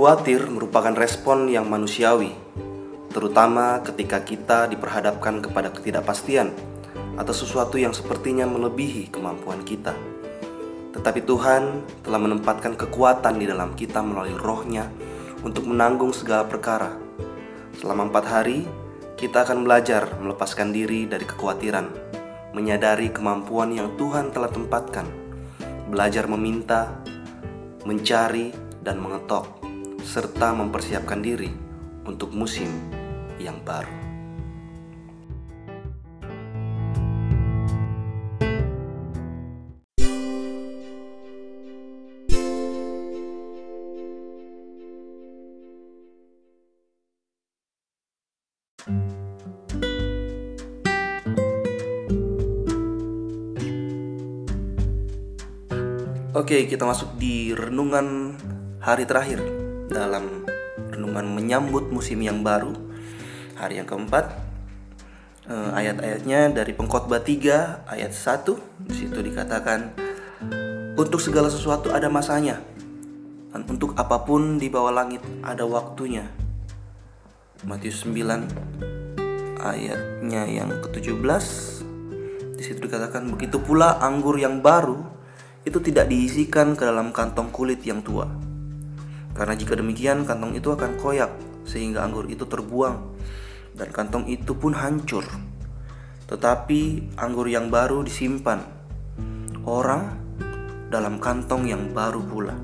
Khawatir merupakan respon yang manusiawi, terutama ketika kita diperhadapkan kepada ketidakpastian atau sesuatu yang sepertinya melebihi kemampuan kita. Tetapi Tuhan telah menempatkan kekuatan di dalam kita melalui rohnya untuk menanggung segala perkara. Selama empat hari, kita akan belajar melepaskan diri dari kekhawatiran, menyadari kemampuan yang Tuhan telah tempatkan, belajar meminta, mencari, dan mengetok serta mempersiapkan diri untuk musim yang baru. Oke, kita masuk di renungan hari terakhir dalam renungan menyambut musim yang baru hari yang keempat eh, ayat-ayatnya dari pengkhotbah 3 ayat 1 di situ dikatakan untuk segala sesuatu ada masanya dan untuk apa pun di bawah langit ada waktunya. Matius 9 ayatnya yang ke-17 di situ dikatakan begitu pula anggur yang baru itu tidak diisikan ke dalam kantong kulit yang tua karena jika demikian kantong itu akan koyak sehingga anggur itu terbuang dan kantong itu pun hancur. Tetapi anggur yang baru disimpan orang dalam kantong yang baru pula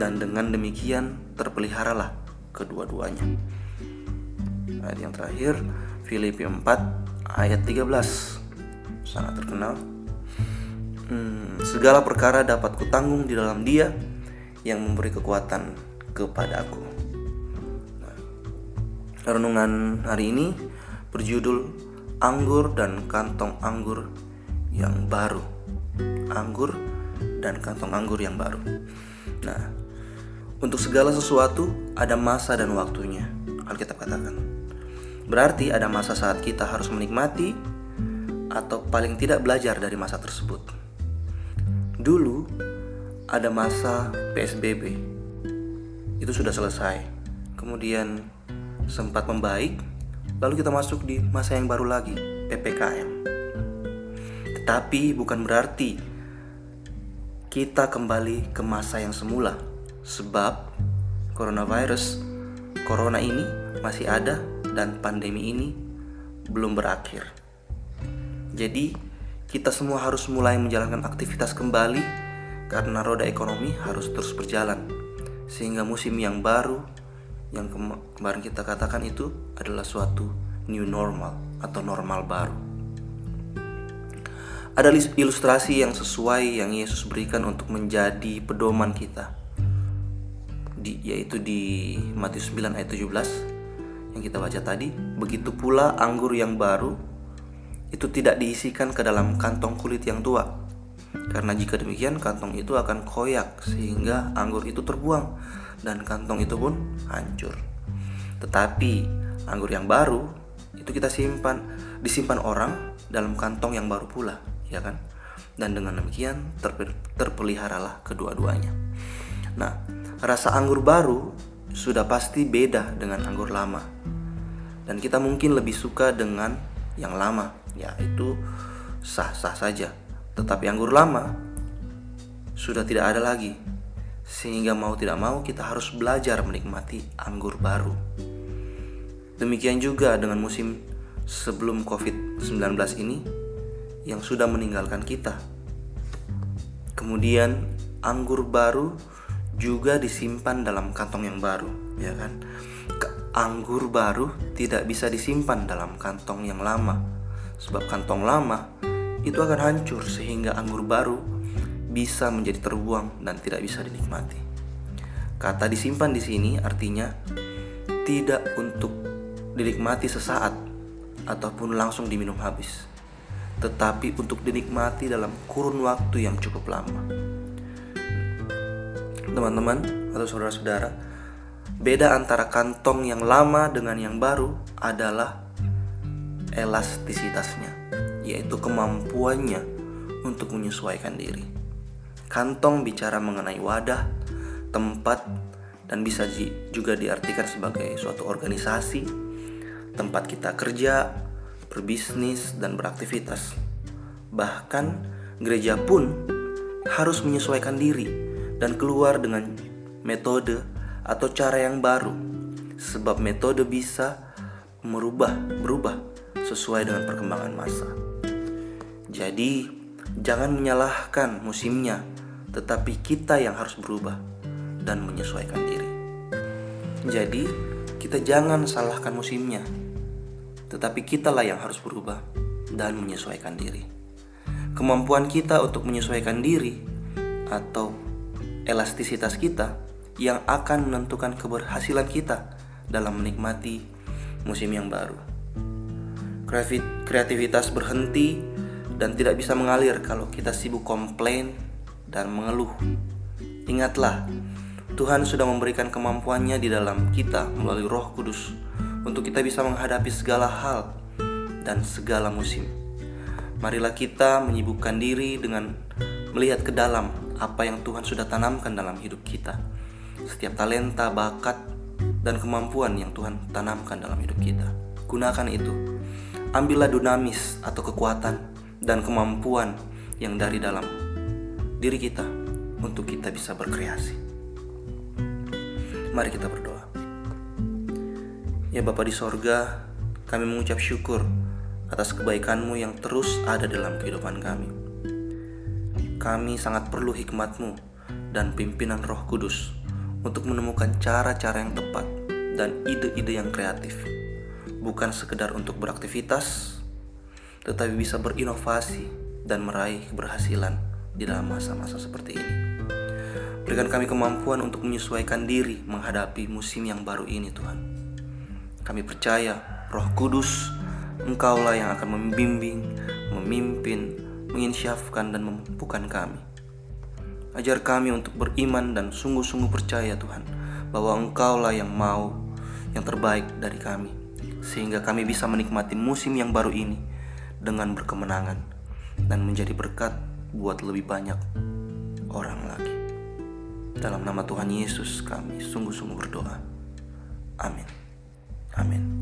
dan dengan demikian terpeliharalah kedua-duanya. Ayat yang terakhir Filipi 4 ayat 13 sangat terkenal. Hmm, segala perkara dapat kutanggung di dalam Dia yang memberi kekuatan kepadaku. Nah, renungan hari ini berjudul Anggur dan Kantong Anggur yang Baru. Anggur dan kantong anggur yang baru. Nah, untuk segala sesuatu ada masa dan waktunya. Alkitab katakan. Berarti ada masa saat kita harus menikmati atau paling tidak belajar dari masa tersebut. Dulu ada masa PSBB itu sudah selesai. Kemudian sempat membaik, lalu kita masuk di masa yang baru lagi, PPKM. Tetapi bukan berarti kita kembali ke masa yang semula, sebab coronavirus, corona ini masih ada dan pandemi ini belum berakhir. Jadi, kita semua harus mulai menjalankan aktivitas kembali karena roda ekonomi harus terus berjalan sehingga musim yang baru yang kemarin kita katakan itu adalah suatu new normal atau normal baru. Ada ilustrasi yang sesuai yang Yesus berikan untuk menjadi pedoman kita. Di, yaitu di Matius 9 ayat 17 yang kita baca tadi, begitu pula anggur yang baru itu tidak diisikan ke dalam kantong kulit yang tua, karena jika demikian kantong itu akan koyak sehingga anggur itu terbuang dan kantong itu pun hancur. Tetapi anggur yang baru itu kita simpan disimpan orang dalam kantong yang baru pula, ya kan? Dan dengan demikian terpeliharalah kedua-duanya. Nah, rasa anggur baru sudah pasti beda dengan anggur lama. Dan kita mungkin lebih suka dengan yang lama, yaitu sah-sah saja tetapi anggur lama sudah tidak ada lagi, sehingga mau tidak mau kita harus belajar menikmati anggur baru. Demikian juga dengan musim sebelum COVID-19 ini yang sudah meninggalkan kita. Kemudian anggur baru juga disimpan dalam kantong yang baru, ya kan? Anggur baru tidak bisa disimpan dalam kantong yang lama, sebab kantong lama itu akan hancur sehingga anggur baru bisa menjadi terbuang dan tidak bisa dinikmati. Kata disimpan di sini artinya tidak untuk dinikmati sesaat ataupun langsung diminum habis, tetapi untuk dinikmati dalam kurun waktu yang cukup lama. Teman-teman atau saudara-saudara, beda antara kantong yang lama dengan yang baru adalah elastisitasnya yaitu kemampuannya untuk menyesuaikan diri. Kantong bicara mengenai wadah, tempat, dan bisa juga diartikan sebagai suatu organisasi, tempat kita kerja, berbisnis, dan beraktivitas. Bahkan gereja pun harus menyesuaikan diri dan keluar dengan metode atau cara yang baru, sebab metode bisa merubah, berubah sesuai dengan perkembangan masa. Jadi, jangan menyalahkan musimnya, tetapi kita yang harus berubah dan menyesuaikan diri. Jadi, kita jangan salahkan musimnya, tetapi kitalah yang harus berubah dan menyesuaikan diri. Kemampuan kita untuk menyesuaikan diri atau elastisitas kita yang akan menentukan keberhasilan kita dalam menikmati musim yang baru. Kreativitas berhenti dan tidak bisa mengalir kalau kita sibuk komplain dan mengeluh. Ingatlah, Tuhan sudah memberikan kemampuannya di dalam kita melalui Roh Kudus untuk kita bisa menghadapi segala hal dan segala musim. Marilah kita menyibukkan diri dengan melihat ke dalam apa yang Tuhan sudah tanamkan dalam hidup kita. Setiap talenta, bakat, dan kemampuan yang Tuhan tanamkan dalam hidup kita. Gunakan itu. Ambillah dinamis atau kekuatan dan kemampuan yang dari dalam diri kita untuk kita bisa berkreasi. Mari kita berdoa. Ya Bapa di sorga, kami mengucap syukur atas kebaikanmu yang terus ada dalam kehidupan kami. Kami sangat perlu hikmatmu dan pimpinan roh kudus untuk menemukan cara-cara yang tepat dan ide-ide yang kreatif bukan sekedar untuk beraktivitas, tetapi bisa berinovasi dan meraih keberhasilan di dalam masa-masa seperti ini. Berikan kami kemampuan untuk menyesuaikan diri menghadapi musim yang baru ini, Tuhan. Kami percaya Roh Kudus, Engkaulah yang akan membimbing, memimpin, menginsyafkan dan memampukan kami. Ajar kami untuk beriman dan sungguh-sungguh percaya Tuhan bahwa Engkaulah yang mau yang terbaik dari kami sehingga kami bisa menikmati musim yang baru ini dengan berkemenangan dan menjadi berkat buat lebih banyak orang lagi. Dalam nama Tuhan Yesus kami sungguh-sungguh berdoa. Amin. Amin.